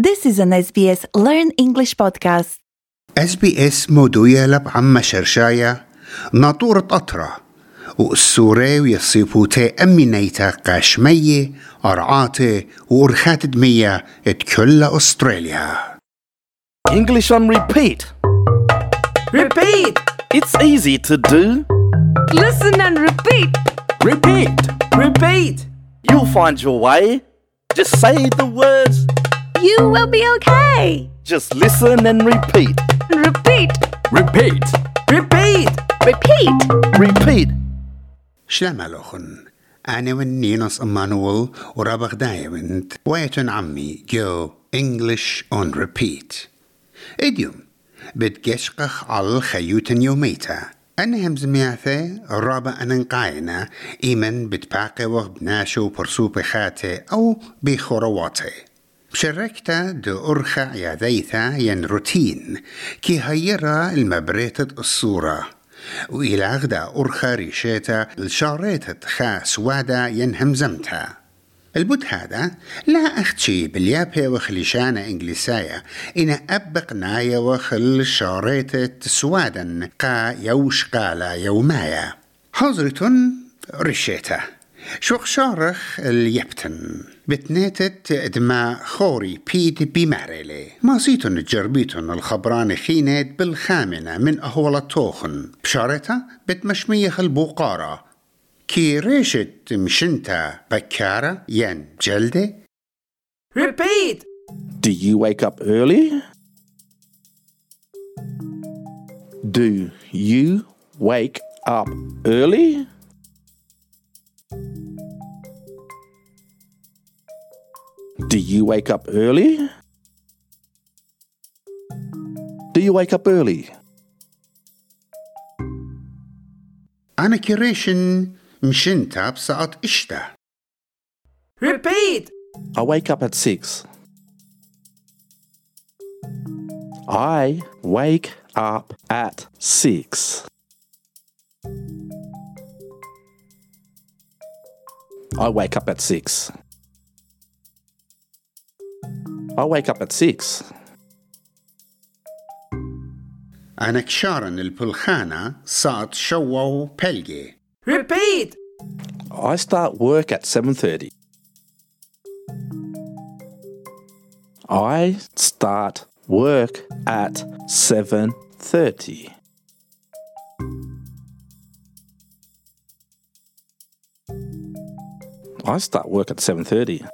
This is an SBS Learn English podcast. اس بي اس مودوية لب عم شرشاية ناطورة قطرة والسوري ويصيبوتي أمينيتا قاشمية أرعاتي وأرخات دمية اتكل أستراليا English on repeat. Repeat. It's easy to do. Listen and repeat. Repeat. Repeat. You'll find your way. Just say the words. You will be okay. Just listen and repeat. Repeat. Repeat. Repeat. Repeat. Repeat. شلام لوخن أنا والنينوس أمانويل ورابغ دايمند ويتن عمي جو English on repeat إديوم بتقشقخ على خيوتن يوميتا أنا هم زمياثي رابع أننقاينا إيمن بتباقي وقت ناشو برسو بخاتي أو بخورواتي شركتا دو أرخى عياذيثا ين روتين كي هيرا المبريتة الصورة. وإلى غدا أرخى ريشيتا الشاريتة خا سوادا ين همزمتا. البود هذا لا أختشي باليابي وخليشانة إنجليسايا إن أبق نايا وخل شاريتة سوادا قا يوش قالا يومايا. حضرتن رشيتا شوق شارخ اليبتن بتنيتت دما خوري بيد بماريلي ما زيتن جربيتن الخبران خينت بالخامنة من أهول التوخن بشارتها بتمشمية البوقارة كي ريشت مشنتا بكارة ين جلدة Repeat. Do you wake up early? Do you wake up early? Do you wake up early? Do you wake up early? أنا كريشن مشنتا بساعة إشتا Repeat. I wake up at six. I wake up at six. I wake up at six. I wake up at six. أنا كشارن البلخانة صات شوو بلجي Repeat. I start work at 7:30. I start work at 7:30. I start work at 7:30.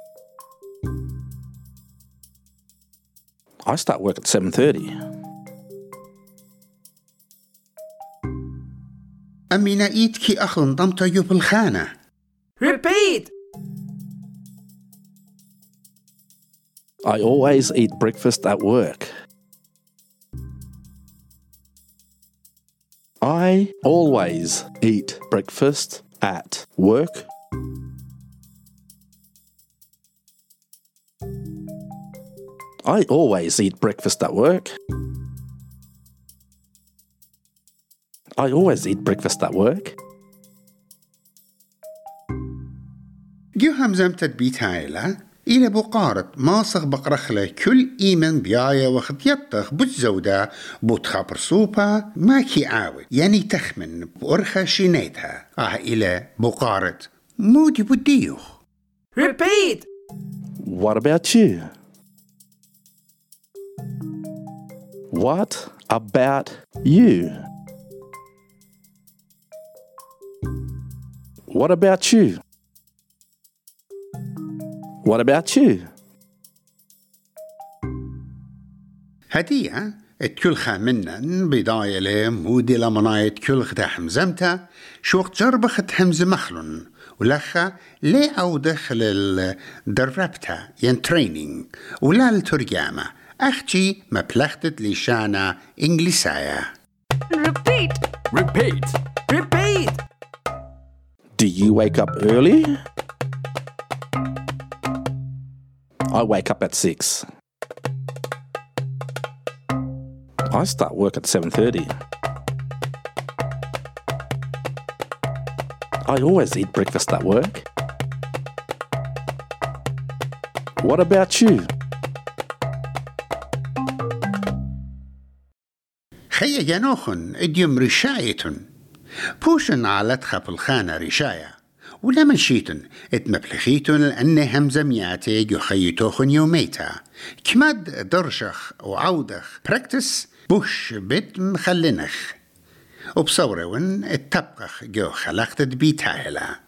I start work at 7:30. أمي نايتكي أخلن ضمتا يو بالخانة Repeat. I always eat breakfast at work. I always eat breakfast at work. I always eat breakfast at work. I always eat breakfast at work. جو همزمت بيت هايلة إلى بقارة ماصغ بقرخلة كل إيمن بيايا وخط يطخ بتزودا بتخبر سوبا ما كي عاود يعني تخمن بأرخى شينيتها آه إلى بقارة مودي بديوخ Repeat. What about you? What about you? What about you? What about you? هدية. الكل خامنن بداية له مودي لمناية كل خدا حمزمتا. شوق جربخت حمز مخلن ولخا لي أو دخل الدربتا ين ترينينج ولا الترجمة أختي ما بلختت لشانا إنجليسايا Repeat. Repeat. Repeat. Do you wake up early? I wake up at 6. I start work at 7:30. I always eat breakfast at work. What about you? خي جنوخن إديم رشايتن بوشن على تخب الخانة رشاية. ولا من شيتن اتمبلخيتن لأن همزة مياتي يوميتا. كماد درشخ وعودخ براكتس بوش بيت مخلنخ. وبصورون التبقخ جو خلقت بيتاهلا.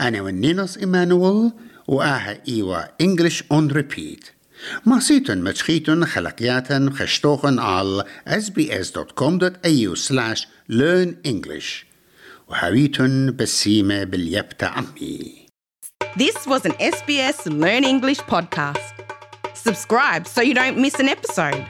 أنا والنينوس إيمانويل وآها إيوا إنجلش أون ريبيت ماسيتن متشخيتن خلقياتن خشتوخن على sbs.com.au slash learn English وهاويتن بسيمة باليبتا عمي This was an SBS Learn English podcast. Subscribe so you don't miss an episode.